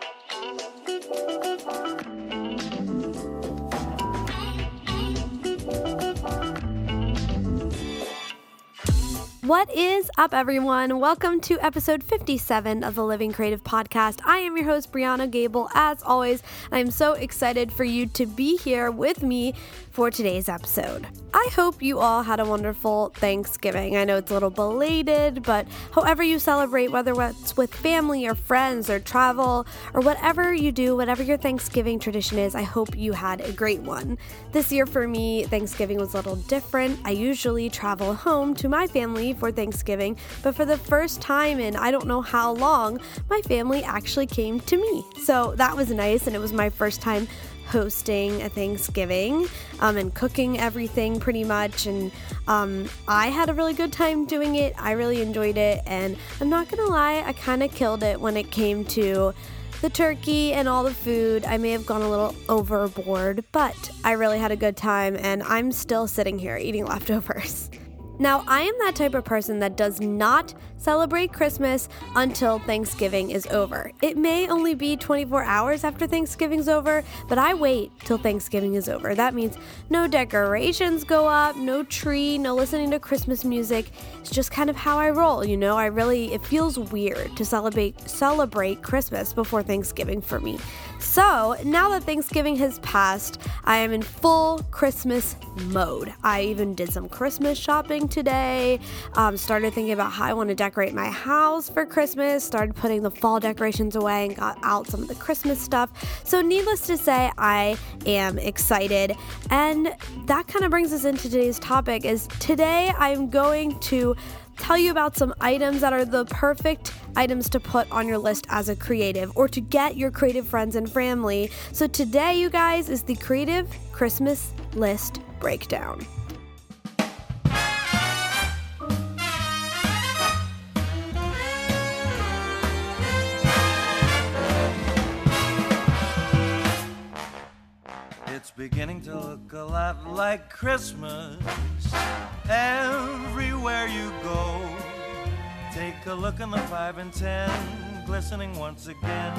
thank you What is up, everyone? Welcome to episode 57 of the Living Creative Podcast. I am your host, Brianna Gable. As always, I am so excited for you to be here with me for today's episode. I hope you all had a wonderful Thanksgiving. I know it's a little belated, but however you celebrate, whether it's with family or friends or travel or whatever you do, whatever your Thanksgiving tradition is, I hope you had a great one. This year for me, Thanksgiving was a little different. I usually travel home to my family for Thanksgiving, but for the first time in I don't know how long, my family actually came to me. So that was nice, and it was my first time hosting a Thanksgiving um, and cooking everything pretty much. And um, I had a really good time doing it. I really enjoyed it. And I'm not to lie, I kind of killed it when it came to the turkey and all the food. I may have gone a little overboard, but I really had a good time. And I'm still sitting here eating leftovers. Now, I am that type of person that does not celebrate Christmas until Thanksgiving is over. It may only be 24 hours after Thanksgiving's over, but I wait till Thanksgiving is over. That means no decorations go up, no tree, no listening to Christmas music. It's just kind of how I roll, you know? I really it feels weird to celebrate celebrate Christmas before Thanksgiving for me. So, now that Thanksgiving has passed, I am in full Christmas mode. I even did some Christmas shopping today, um, started thinking about how I want to decorate my house for Christmas, started putting the fall decorations away, and got out some of the Christmas stuff. So, needless to say, I am excited. And that kind of brings us into today's topic is today I'm going to tell you about some items that are the perfect items to put on your list as a creative or to get your creative friends and family. So today, you guys, is the Creative Christmas List Breakdown. It's beginning to look a lot like Christmas everywhere you go. Take a look in the five and ten, glistening once again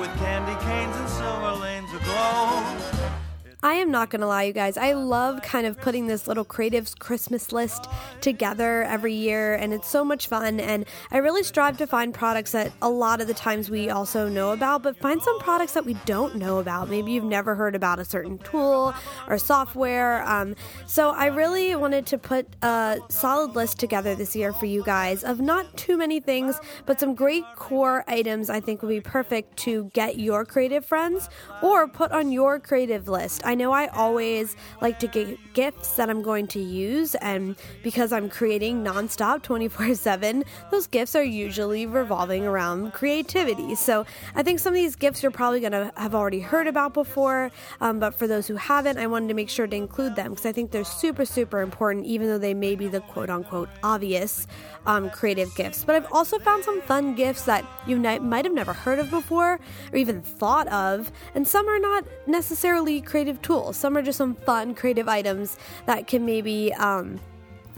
with candy canes and silver lanes aglow. I am not going to lie, you guys. I love kind of putting this little creatives Christmas list together every year, and it's so much fun. And I really strive to find products that a lot of the times we also know about, but find some products that we don't know about. Maybe you've never heard about a certain tool or software. Um, so I really wanted to put a solid list together this year for you guys of not too many things, but some great core items I think would be perfect to get your creative friends or put on your creative list. I know I always like to get gifts that I'm going to use, and because I'm creating nonstop 24 7, those gifts are usually revolving around creativity. So I think some of these gifts you're probably going to have already heard about before, um, but for those who haven't, I wanted to make sure to include them because I think they're super, super important, even though they may be the quote unquote obvious um, creative gifts. But I've also found some fun gifts that you might have never heard of before or even thought of, and some are not necessarily creative tools. Some are just some fun creative items that can maybe um,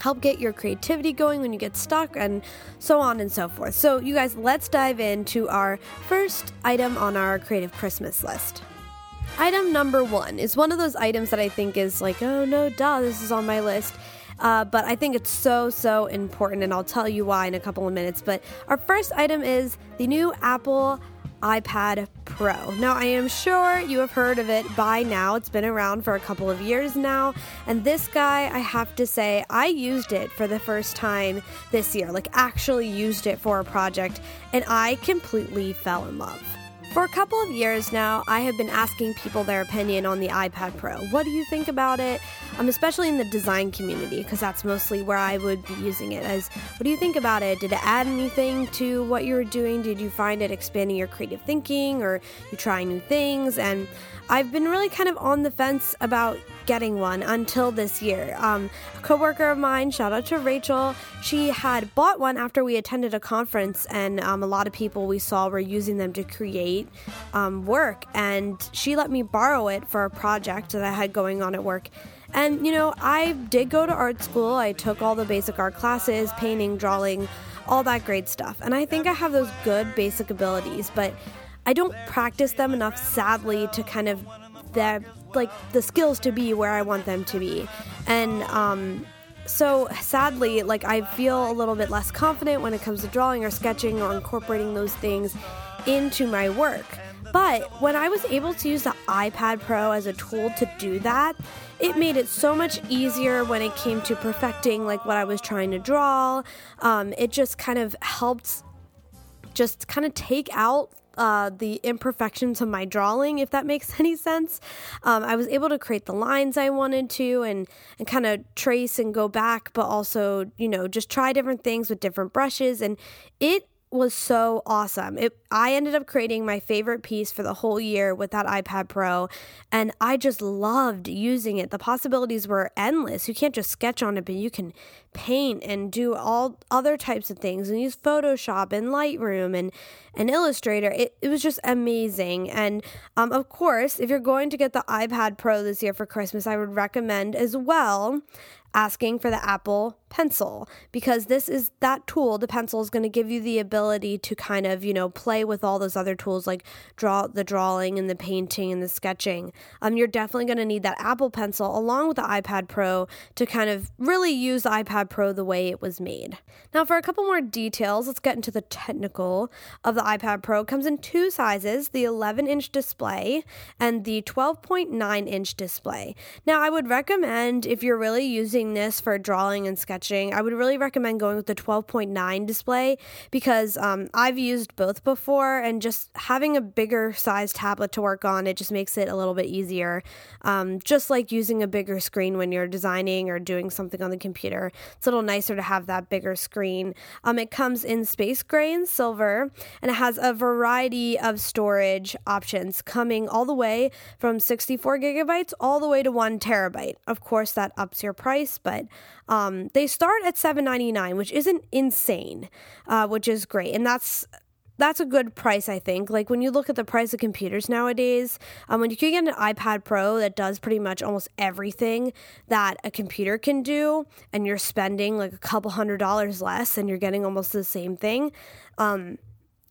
help get your creativity going when you get stuck, and so on and so forth. So, you guys, let's dive into our first item on our creative Christmas list. Item number one is one of those items that I think is like, oh no, duh, this is on my list. Uh, but I think it's so, so important, and I'll tell you why in a couple of minutes. But our first item is the new Apple iPad Pro. Now, I am sure you have heard of it by now. It's been around for a couple of years now. And this guy, I have to say, I used it for the first time this year, like, actually used it for a project, and I completely fell in love. For a couple of years now, I have been asking people their opinion on the iPad Pro. What do you think about it? Um, especially in the design community, because that's mostly where I would be using it. As what do you think about it? Did it add anything to what you were doing? Did you find it expanding your creative thinking, or you trying new things? And I've been really kind of on the fence about getting one until this year. Um, a coworker of mine, shout out to Rachel, she had bought one after we attended a conference, and um, a lot of people we saw were using them to create um, work. And she let me borrow it for a project that I had going on at work. And you know, I did go to art school. I took all the basic art classes, painting, drawing, all that great stuff. And I think I have those good basic abilities, but I don't practice them enough, sadly, to kind of that like the skills to be where I want them to be. And um, so sadly, like I feel a little bit less confident when it comes to drawing or sketching or incorporating those things into my work. But when I was able to use the iPad Pro as a tool to do that, it made it so much easier when it came to perfecting like what I was trying to draw. Um, it just kind of helped just kind of take out uh, the imperfections of my drawing, if that makes any sense. Um, I was able to create the lines I wanted to and, and kind of trace and go back, but also, you know, just try different things with different brushes. And it was so awesome. It I ended up creating my favorite piece for the whole year with that iPad Pro and I just loved using it. The possibilities were endless. You can't just sketch on it, but you can paint and do all other types of things and use Photoshop and Lightroom and and Illustrator. It, it was just amazing. And um, of course, if you're going to get the iPad Pro this year for Christmas, I would recommend as well asking for the Apple Pencil because this is that tool. The pencil is going to give you the ability to kind of, you know, play with all those other tools like draw the drawing and the painting and the sketching. Um, you're definitely going to need that Apple Pencil along with the iPad Pro to kind of really use the iPad Pro the way it was made. Now, for a couple more details, let's get into the technical of the iPad Pro. It comes in two sizes the 11 inch display and the 12.9 inch display. Now, I would recommend if you're really using using this for drawing and sketching, I would really recommend going with the 12.9 display because um, I've used both before and just having a bigger size tablet to work on, it just makes it a little bit easier. Um, just like using a bigger screen when you're designing or doing something on the computer, it's a little nicer to have that bigger screen. Um, it comes in space gray and silver and it has a variety of storage options coming all the way from 64 gigabytes all the way to one terabyte. Of course, that ups your price, but um, they start at seven ninety nine, which isn't insane, uh, which is great, and that's that's a good price, I think. Like when you look at the price of computers nowadays, um, when you can get an iPad Pro that does pretty much almost everything that a computer can do, and you're spending like a couple hundred dollars less, and you're getting almost the same thing. Um,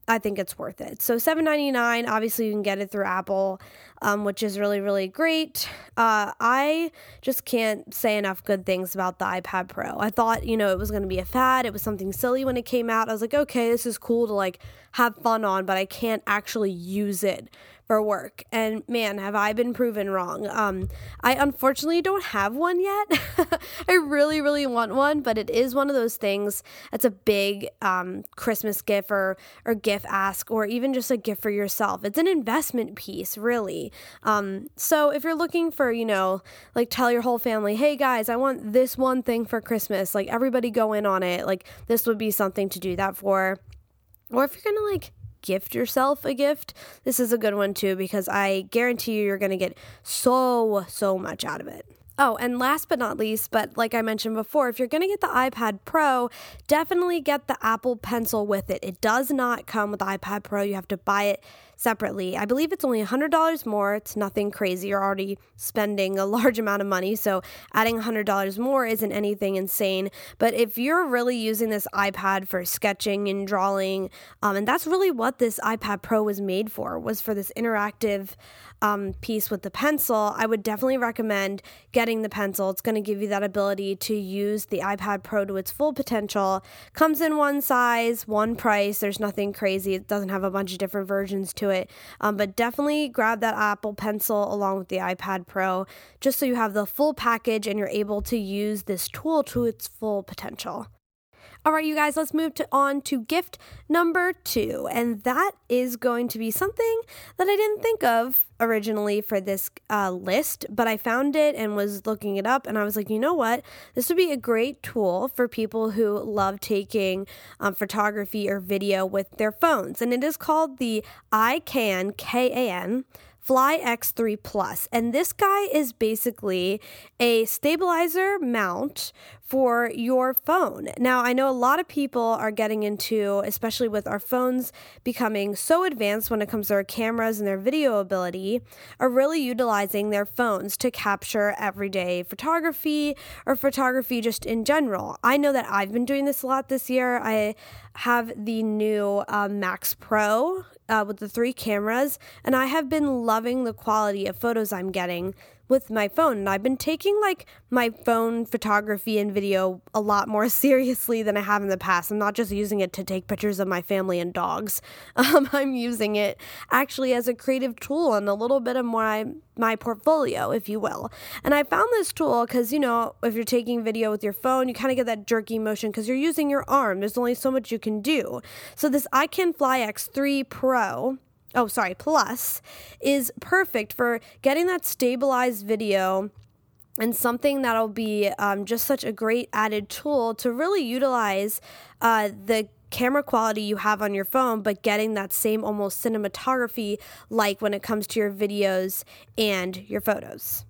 I think it's worth it. So seven ninety nine. Obviously, you can get it through Apple, um, which is really really great. Uh, I just can't say enough good things about the iPad Pro. I thought you know it was going to be a fad. It was something silly when it came out. I was like, okay, this is cool to like have fun on, but I can't actually use it for work. And man, have I been proven wrong. Um, I unfortunately don't have one yet. I really, really want one, but it is one of those things that's a big um, Christmas gift or, or gift ask, or even just a gift for yourself. It's an investment piece, really. Um, so if you're looking for, you know, like tell your whole family, hey guys, I want this one thing for Christmas, like everybody go in on it, like this would be something to do that for. Or if you're gonna like gift yourself a gift, this is a good one too because I guarantee you you're to get so, so much out of it. Oh, and last but not least, but like I mentioned before, if you're going to get the iPad Pro, definitely get the Apple Pencil with it. It does not come with iPad Pro. You have to buy it separately. I believe it's only $100 more. It's nothing crazy. You're already spending a large amount of money, so adding $100 more isn't anything insane. But if you're really using this iPad for sketching and drawing, um, and that's really what this iPad Pro was made for, was for this interactive um, piece with the pencil, I would definitely recommend getting the pencil. It's going to give you that ability to use the iPad Pro to its full potential. Comes in one size, one price. There's nothing crazy. It doesn't have a bunch of different versions to it. Um, but definitely grab that Apple Pencil along with the iPad Pro just so you have the full package and you're able to use this tool to its full potential. All right, you guys, let's move to, on to gift number two. And that is going to be something that I didn't think of originally for this uh, list, but I found it and was looking it up. And I was like, you know what? This would be a great tool for people who love taking um, photography or video with their phones. And it is called the iKan, K A N Fly X3 Plus. And this guy is basically a stabilizer mount for your phone. Now, I know a lot of people are getting into, especially with our phones becoming so advanced when it comes to their cameras and their video ability, are really utilizing their phones to capture everyday photography or photography just in general. I know that I've been doing this a lot this year. I have the new uh, Max Pro uh, with the three cameras, and I have been loving the quality of photos I'm getting with my phone. And I've been taking like my phone photography and video a lot more seriously than I have in the past. I'm not just using it to take pictures of my family and dogs. Um, I'm using it actually as a creative tool and a little bit of my my portfolio, if you will. And I found this tool because you know if you're taking video with your phone, you kind of get that jerky motion because you're using your arm. There's only so much you can do. So this iKan Fly X3 Pro oh, sorry, Plus is perfect for getting that stabilized video and something that'll be um, just such a great added tool to really utilize uh, the camera quality you have on your phone, but getting that same almost cinematography like when it comes to your videos and your photos.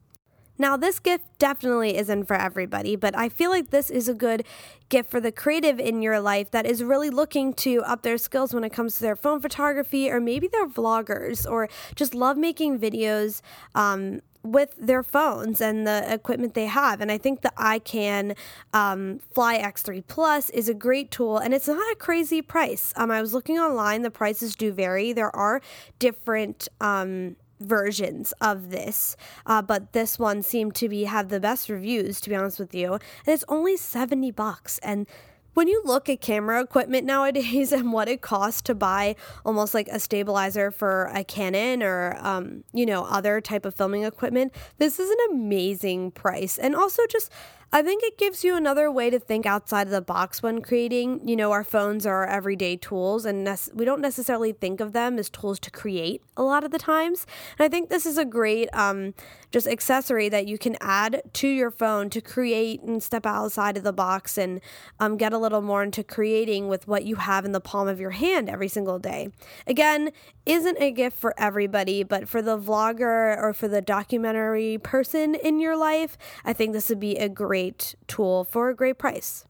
Now, this gift definitely isn't for everybody, but I feel like this is a good gift for the creative in your life that is really looking to up their skills when it comes to their phone photography, or maybe they're vloggers or just love making videos. Um, with their phones and the equipment they have. And I think the iKan um, Fly X3 Plus is a great tool and it's not a crazy price. Um, I was looking online, the prices do vary. There are different. Um, versions of this, uh, but this one seemed to be have the best reviews. To be honest with you, and it's only seventy bucks. And when you look at camera equipment nowadays and what it costs to buy almost like a stabilizer for a Canon or um, you know other type of filming equipment, this is an amazing price. And also just I think it gives you another way to think outside of the box when creating. You know, our phones are our everyday tools, and we don't necessarily think of them as tools to create a lot of the times. And I think this is a great um, just accessory that you can add to your phone to create and step outside of the box and um, get a little more into creating with what you have in the palm of your hand every single day. Again, isn't a gift for everybody, but for the vlogger or for the documentary person in your life, I think this would be a great tool for a great price.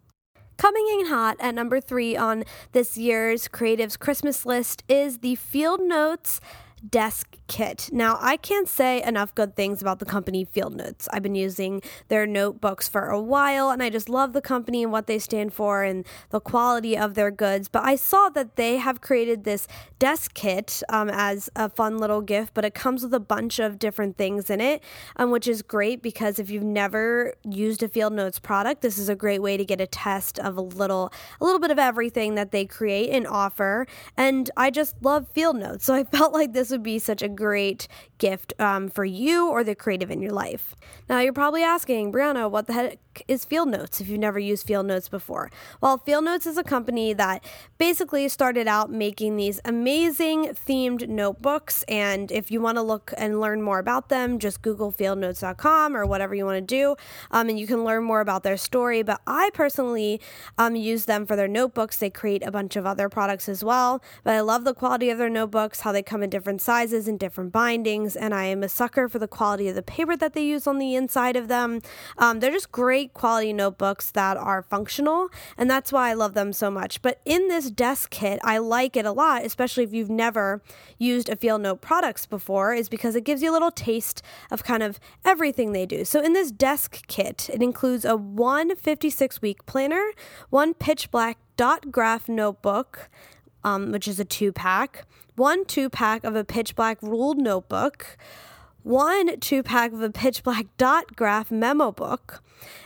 Coming in hot at number three on this year's Creatives Christmas list is the Field Notes desk kit. Now, I can't say enough good things about the company Field Notes. I've been using their notebooks for a while and I just love the company and what they stand for and the quality of their goods. But I saw that they have created this desk kit um, as a fun little gift, but it comes with a bunch of different things in it, um, which is great because if you've never used a Field Notes product, this is a great way to get a test of a little a little bit of everything that they create and offer. And I just love Field Notes. So I felt like this would be such a great gift um, for you or the creative in your life. Now, you're probably asking, Brianna, what the heck is Field Notes if you've never used Field Notes before? Well, Field Notes is a company that basically started out making these amazing themed notebooks. And if you want to look and learn more about them, just Google fieldnotes.com or whatever you want to do. Um, and you can learn more about their story. But I personally um, use them for their notebooks. They create a bunch of other products as well. But I love the quality of their notebooks, how they come in different sizes and different bindings. And I am a sucker for the quality of the paper that they use on the inside of them. Um, they're just great quality notebooks that are functional, and that's why I love them so much. But in this desk kit, I like it a lot, especially if you've never used a Field Note products before, is because it gives you a little taste of kind of everything they do. So in this desk kit, it includes a 156 week planner, one pitch black dot graph notebook, um, which is a two pack, one two pack of a pitch black ruled notebook, one two pack of a pitch black dot graph memo book,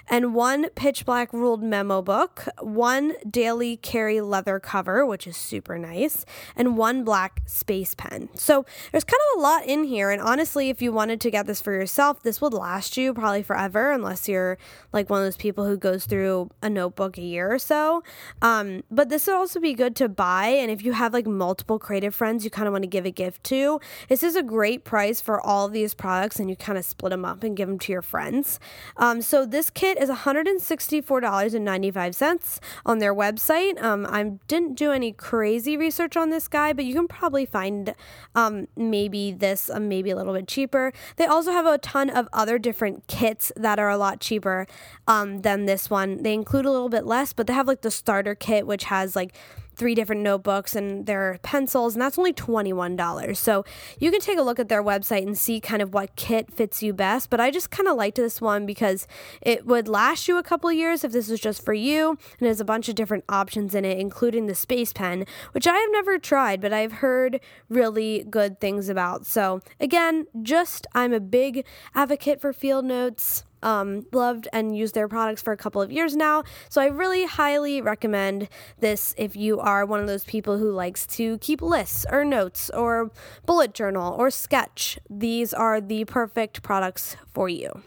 and one pitch black ruled memo book, one daily carry leather cover, which is super nice, and one black space pen. So there's kind of a lot in here. And honestly, if you wanted to get this for yourself, this would last you probably forever, unless you're like one of those people who goes through a notebook a year or so. Um, but this would also be good to buy. And if you have like multiple creative friends you kind of want to give a gift to, this is a great price for all these products, and you kind of split them up and give them to your friends. Um, so this kit kit is $164.95 on their website. Um, I didn't do any crazy research on this guy, but you can probably find um, maybe this uh, maybe a little bit cheaper. They also have a ton of other different kits that are a lot cheaper um, than this one. They include a little bit less, but they have like the starter kit, which has like three different notebooks and their pencils, and that's only $21. So you can take a look at their website and see kind of what kit fits you best. But I just kind of liked this one because it would last you a couple years if this was just for you, and has a bunch of different options in it, including the Space Pen, which I have never tried, but I've heard really good things about. So again, just I'm a big advocate for field notes um, loved and used their products for a couple of years now. So I really highly recommend this if you are one of those people who likes to keep lists or notes or bullet journal or sketch. These are the perfect products for you.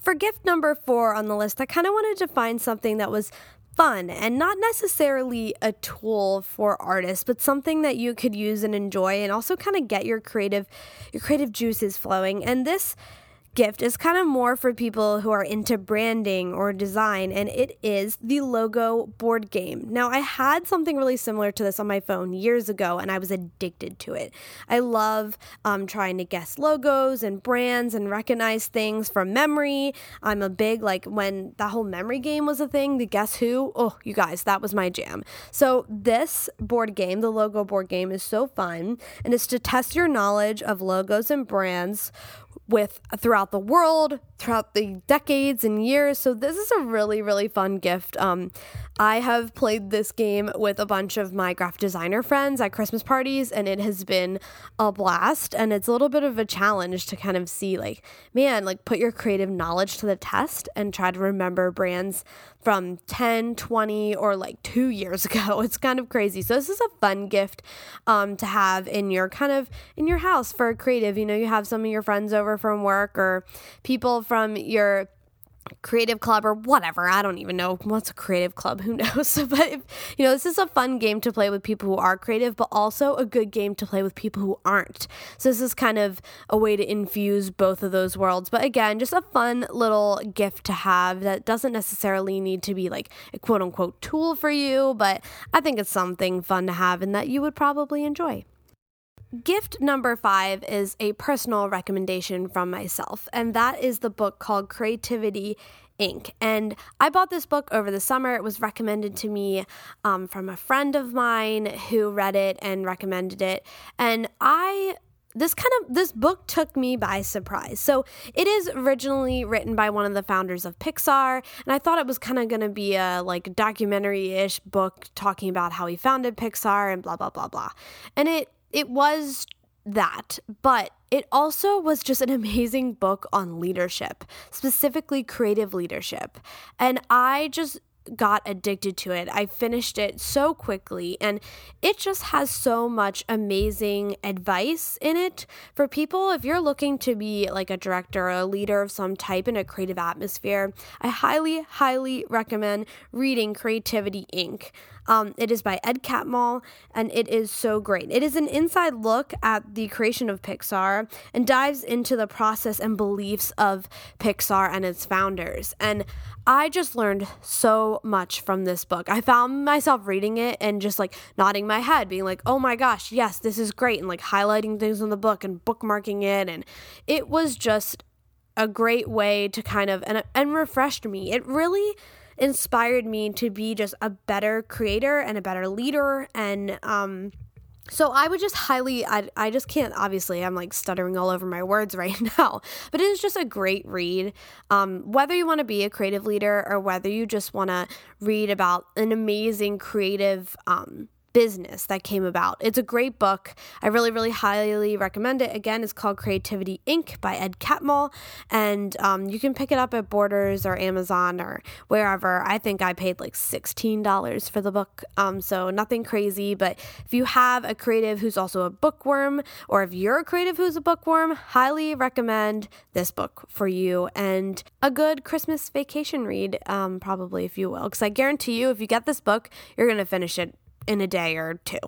For gift number four on the list, I kind of wanted to find something that was fun and not necessarily a tool for artists but something that you could use and enjoy and also kind of get your creative your creative juices flowing and this gift is kind of more for people who are into branding or design, and it is the logo board game. Now, I had something really similar to this on my phone years ago, and I was addicted to it. I love um, trying to guess logos and brands and recognize things from memory. I'm a big, like, when that whole memory game was a thing, the Guess Who, oh, you guys, that was my jam. So, this board game, the logo board game, is so fun, and it's to test your knowledge of logos and brands with throughout the world, throughout the decades and years. So this is a really really fun gift. Um, I have played this game with a bunch of my graphic designer friends at Christmas parties, and it has been a blast. And it's a little bit of a challenge to kind of see, like, man, like put your creative knowledge to the test and try to remember brands from 10, 20, or like two years ago. It's kind of crazy. So this is a fun gift um, to have in your kind of in your house for a creative. You know, you have some of your friends over from work or people from your creative club or whatever. I don't even know what's a creative club. Who knows? but if, you know, this is a fun game to play with people who are creative, but also a good game to play with people who aren't. So this is kind of a way to infuse both of those worlds. But again, just a fun little gift to have that doesn't necessarily need to be like a quote unquote tool for you, but I think it's something fun to have and that you would probably enjoy. Gift number five is a personal recommendation from myself, and that is the book called Creativity Inc. And I bought this book over the summer. It was recommended to me um, from a friend of mine who read it and recommended it. And I this kind of this book took me by surprise. So it is originally written by one of the founders of Pixar, and I thought it was kind of going to be a like documentary-ish book talking about how he founded Pixar and blah blah blah blah. And it it was that, but it also was just an amazing book on leadership, specifically creative leadership. And I just got addicted to it. I finished it so quickly, and it just has so much amazing advice in it for people. If you're looking to be like a director or a leader of some type in a creative atmosphere, I highly, highly recommend reading Creativity Inc. Um, it is by Ed Catmull, and it is so great. It is an inside look at the creation of Pixar and dives into the process and beliefs of Pixar and its founders. And I just learned so much from this book. I found myself reading it and just like nodding my head, being like, oh my gosh, yes, this is great, and like highlighting things in the book and bookmarking it. And it was just a great way to kind of and, and refreshed me. It really inspired me to be just a better creator and a better leader and um so I would just highly, I, I just can't, obviously, I'm like stuttering all over my words right now, but it is just a great read. Um, whether you want to be a creative leader or whether you just want to read about an amazing creative um, business that came about. It's a great book. I really, really highly recommend it. Again, it's called Creativity Inc. by Ed Catmull, and um, you can pick it up at Borders or Amazon or wherever. I think I paid like $16 for the book, um, so nothing crazy. But if you have a creative who's also a bookworm, or if you're a creative who's a bookworm, highly recommend this book for you and a good Christmas vacation read, um, probably, if you will. Because I guarantee you, if you get this book, you're going to finish it in a day or two.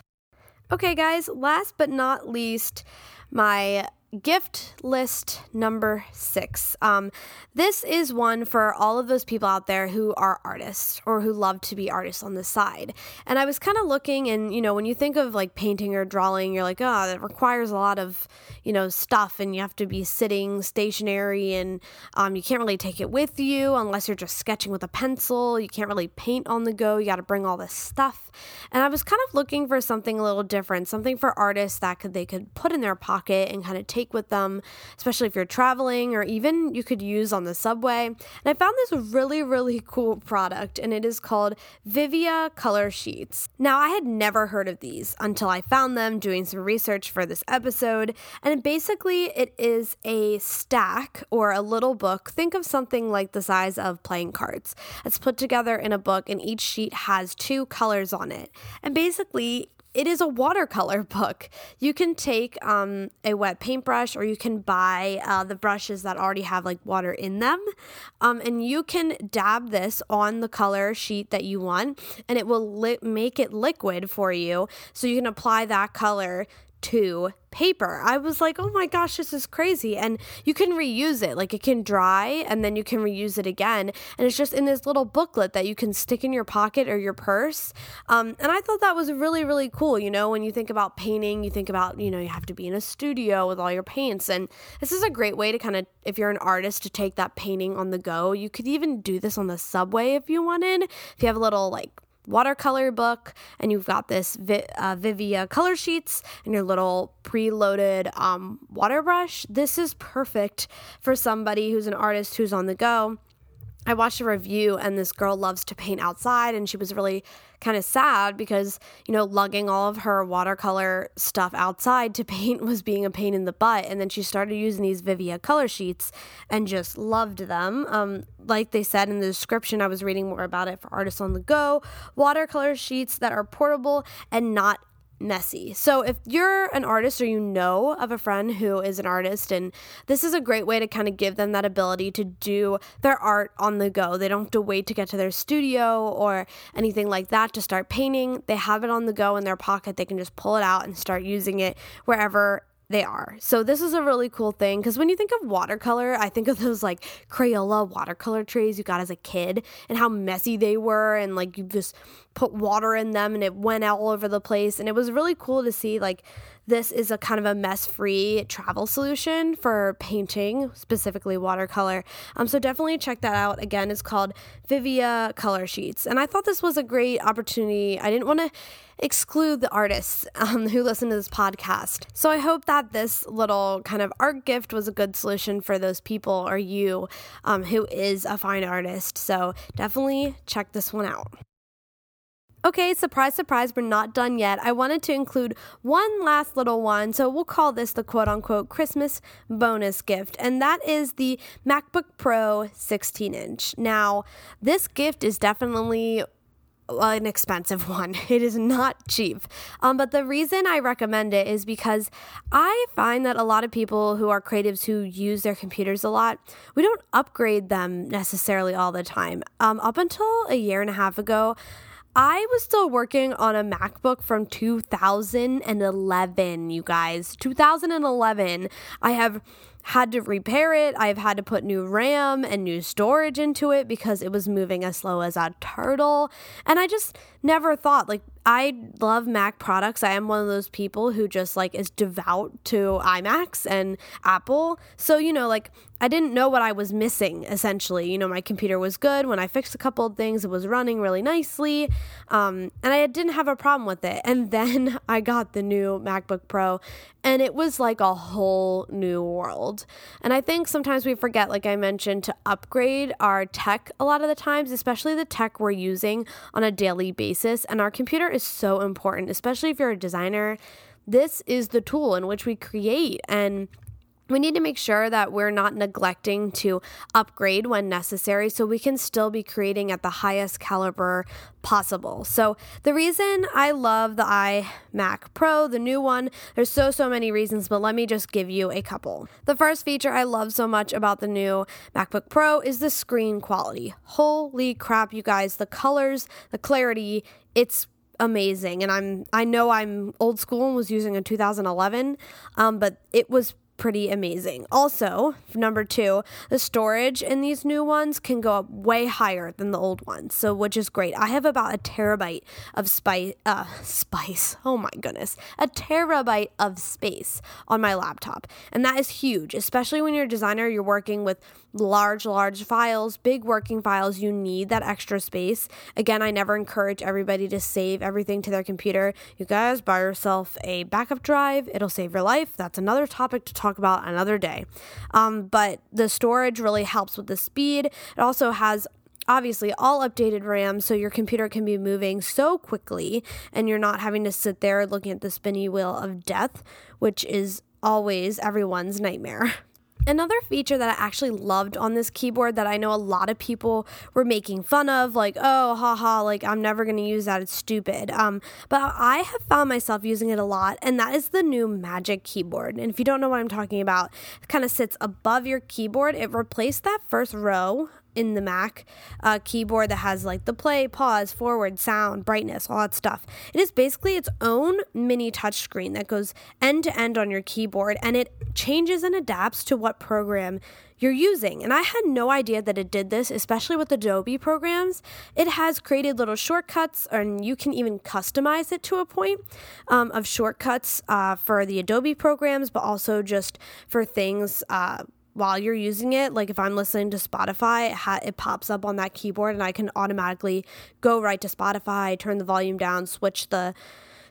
okay, guys, last but not least, my gift list number six. Um, this is one for all of those people out there who are artists or who love to be artists on the side. And I was kind of looking, and you know, when you think of like painting or drawing, you're like, oh, that requires a lot of, you know, stuff, and you have to be sitting stationary, and um, you can't really take it with you unless you're just sketching with a pencil. You can't really paint on the go. You got to bring all this stuff. And I was kind of looking for something a little different, something for artists that could they could put in their pocket and kind of take take with them, especially if you're traveling or even you could use on the subway. And I found this really, really cool product, and it is called Viviva Color Sheets. Now, I had never heard of these until I found them doing some research for this episode. And basically, it is a stack or a little book. Think of something like the size of playing cards. It's put together in a book, and each sheet has two colors on it. And basically, it is a watercolor book. You can take um, a wet paintbrush or you can buy uh, the brushes that already have like water in them. Um, and you can dab this on the color sheet that you want and it will li- make it liquid for you. So you can apply that color to paper. I was like, oh my gosh, this is crazy. And you can reuse it. Like it can dry and then you can reuse it again. And it's just in this little booklet that you can stick in your pocket or your purse. Um, and I thought that was really, really cool. You know, when you think about painting, you think about, you know, you have to be in a studio with all your paints. And this is a great way to kind of, if you're an artist, to take that painting on the go. You could even do this on the subway if you wanted. If you have a little like watercolor book and you've got this Vi- uh, Viviva color sheets and your little preloaded um, water brush, this is perfect for somebody who's an artist who's on the go I watched a review and this girl loves to paint outside and she was really kind of sad because, you know, lugging all of her watercolor stuff outside to paint was being a pain in the butt. And then she started using these Viviva color sheets and just loved them. Um, like they said in the description, I was reading more about it for artists on the go. Watercolor sheets that are portable and not messy. So if you're an artist or you know of a friend who is an artist and this is a great way to kind of give them that ability to do their art on the go. They don't have to wait to get to their studio or anything like that to start painting. They have it on the go in their pocket. They can just pull it out and start using it wherever they are. So this is a really cool thing because when you think of watercolor, I think of those like Crayola watercolor trays you got as a kid and how messy they were and like you just put water in them and it went all over the place and it was really cool to see like this is a kind of a mess-free travel solution for painting, specifically watercolor. Um, so definitely check that out. Again, it's called Viviva Color Sheets, and I thought this was a great opportunity. I didn't want to exclude the artists um, who listen to this podcast. So I hope that this little kind of art gift was a good solution for those people or you um, who is a fine artist. So definitely check this one out. Okay, surprise, surprise, we're not done yet. I wanted to include one last little one, so we'll call this the quote unquote Christmas bonus gift, and that is the MacBook Pro 16 inch. Now, this gift is definitely an expensive one. It is not cheap. Um, but the reason I recommend it is because I find that a lot of people who are creatives who use their computers a lot, we don't upgrade them necessarily all the time. Um, up until a year and a half ago, I was still working on a MacBook from 2011, you guys. 2011. I have had to repair it. I've had to put new RAM and new storage into it because it was moving as slow as a turtle. And I just never thought, like, I love Mac products. I am one of those people who just like is devout to iMacs and Apple. So, you know, like I didn't know what I was missing essentially. You know, my computer was good. When I fixed a couple of things, it was running really nicely. Um, and I didn't have a problem with it. And then I got the new MacBook Pro and it was like a whole new world. And I think sometimes we forget, like I mentioned, to upgrade our tech a lot of the times, especially the tech we're using on a daily basis. And our computer is so important, especially if you're a designer. This is the tool in which we create and we need to make sure that we're not neglecting to upgrade when necessary so we can still be creating at the highest caliber possible. So, the reason I love the iMac Pro, the new one, there's so, so many reasons, but let me just give you a couple. The first feature I love so much about the new MacBook Pro is the screen quality. Holy crap, you guys, the colors, the clarity, it's amazing and i'm i know i'm old school and was using a 2011 um, but it was pretty amazing. Also, number two, the storage in these new ones can go up way higher than the old ones, so which is great. I have about a terabyte of spice, uh, spice. Oh my goodness, a terabyte of space on my laptop, and that is huge, especially when you're a designer. You're working with large, large files, big working files. You need that extra space. Again, I never encourage everybody to save everything to their computer. You guys buy yourself a backup drive. It'll save your life. That's another topic to talk about another day. Um, but the storage really helps with the speed. It also has obviously all updated RAM so your computer can be moving so quickly and you're not having to sit there looking at the spinny wheel of death, which is always everyone's nightmare. Another feature that I actually loved on this keyboard that I know a lot of people were making fun of, like, oh, haha, like, I'm never going to use that, it's stupid. Um, but I have found myself using it a lot, and that is the new Magic keyboard. And if you don't know what I'm talking about, it kind of sits above your keyboard. It replaced that first row in the Mac uh, keyboard that has like the play, pause, forward, sound, brightness, all that stuff. It is basically its own mini touchscreen that goes end to end on your keyboard and it changes and adapts to what program you're using. And I had no idea that it did this, especially with Adobe programs. It has created little shortcuts, and you can even customize it to a point um, of shortcuts uh, for the Adobe programs, but also just for things. Uh, while you're using it, like if I'm listening to Spotify, it, ha- it, pops up on that keyboard and I can automatically go right to Spotify, turn the volume down, switch the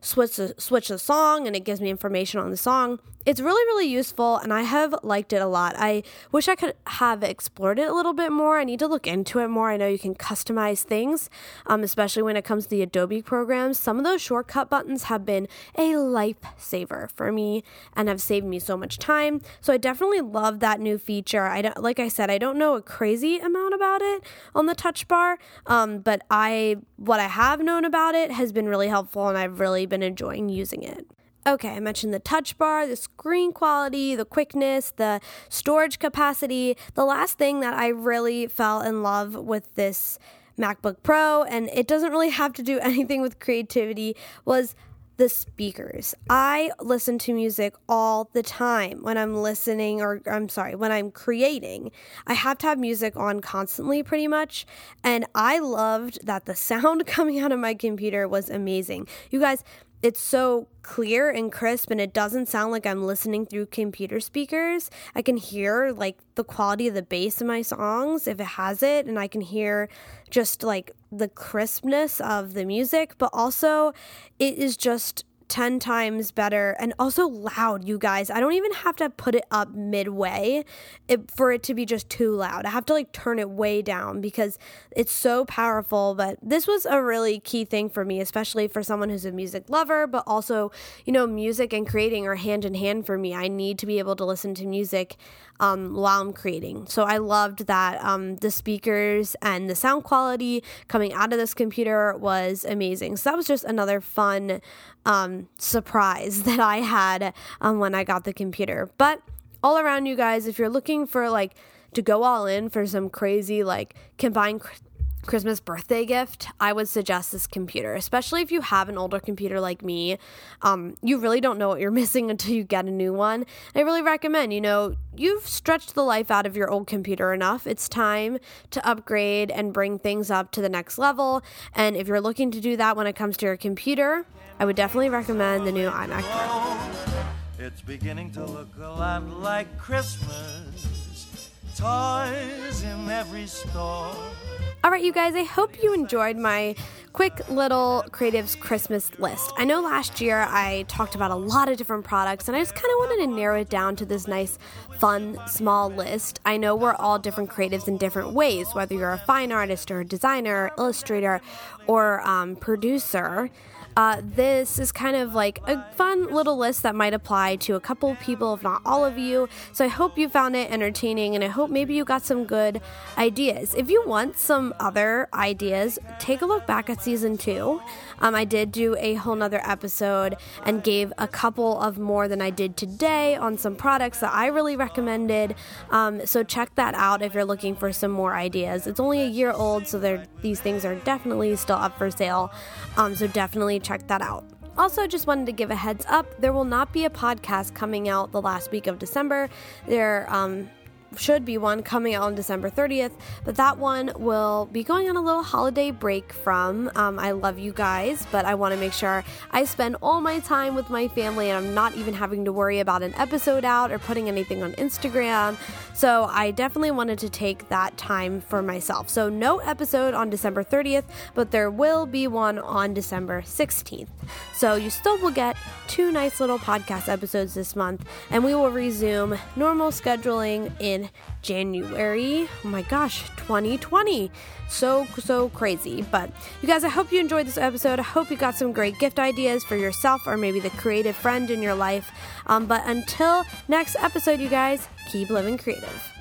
switch the, switch the song and it gives me information on the song. It's really, really useful and I have liked it a lot. I wish I could have explored it a little bit more. I need to look into it more. I know you can customize things, um, especially when it comes to the Adobe programs. Some of those shortcut buttons have been a lifesaver for me and have saved me so much time. So I definitely love that new feature. I don't, like I said, I don't know a crazy amount about it on the touch bar, um, but I what I have known about it has been really helpful and I've really been enjoying using it. Okay, I mentioned the touch bar, the screen quality, the quickness, the storage capacity. The last thing that I really fell in love with this MacBook Pro, and it doesn't really have to do anything with creativity, was the speakers. I listen to music all the time when I'm listening, or I'm sorry, when I'm creating. I have to have music on constantly, pretty much. And I loved that the sound coming out of my computer was amazing. You guys, it's so clear and crisp and it doesn't sound like I'm listening through computer speakers. I can hear like the quality of the bass in my songs if it has it and I can hear just like the crispness of the music, but also it is just 10 times better and also loud, you guys. I don't even have to put it up midway it, for it to be just too loud. I have to like turn it way down because it's so powerful. But this was a really key thing for me, especially for someone who's a music lover, but also, you know, music and creating are hand in hand for me. I need to be able to listen to music um, while I'm creating. So I loved that um, the speakers and the sound quality coming out of this computer was amazing. So that was just another fun um, surprise that I had um, when I got the computer. But all around you guys, if you're looking for like to go all in for some crazy like combined Christmas birthday gift, I would suggest this computer, especially if you have an older computer like me. Um, you really don't know what you're missing until you get a new one. I really recommend, you know, you've stretched the life out of your old computer enough. It's time to upgrade and bring things up to the next level. And if you're looking to do that when it comes to your computer, I would definitely recommend the new iMac Pro. It's beginning to look a lot like Christmas. Toys in every store. All right, you guys, I hope you enjoyed my quick little Creatives Christmas list. I know last year I talked about a lot of different products, and I just kind of wanted to narrow it down to this nice, fun, small list. I know we're all different creatives in different ways, whether you're a fine artist or a designer, illustrator, or um, producer. Uh, this is kind of like a fun little list that might apply to a couple people, if not all of you. So I hope you found it entertaining and I hope maybe you got some good ideas. If you want some other ideas, take a look back at season two. Um, I did do a whole nother episode and gave a couple of more than I did today on some products that I really recommended. Um, so check that out if you're looking for some more ideas. It's only a year old, so these things are definitely still up for sale. Um, so definitely check that out. Also, just wanted to give a heads up there will not be a podcast coming out the last week of December. There, um, should be one coming out on December 30th, but that one will be going on a little holiday break from. Um, I love you guys, but I want to make sure I spend all my time with my family and I'm not even having to worry about an episode out or putting anything on Instagram. So I definitely wanted to take that time for myself. So no episode on December 30th, but there will be one on December 16th. So you still will get two nice little podcast episodes this month, and we will resume normal scheduling January. Oh my gosh, 2020. So, so crazy. But you guys, I hope you enjoyed this episode. I hope you got some great gift ideas for yourself or maybe the creative friend in your life. Um, but until next episode, you guys, keep living creative.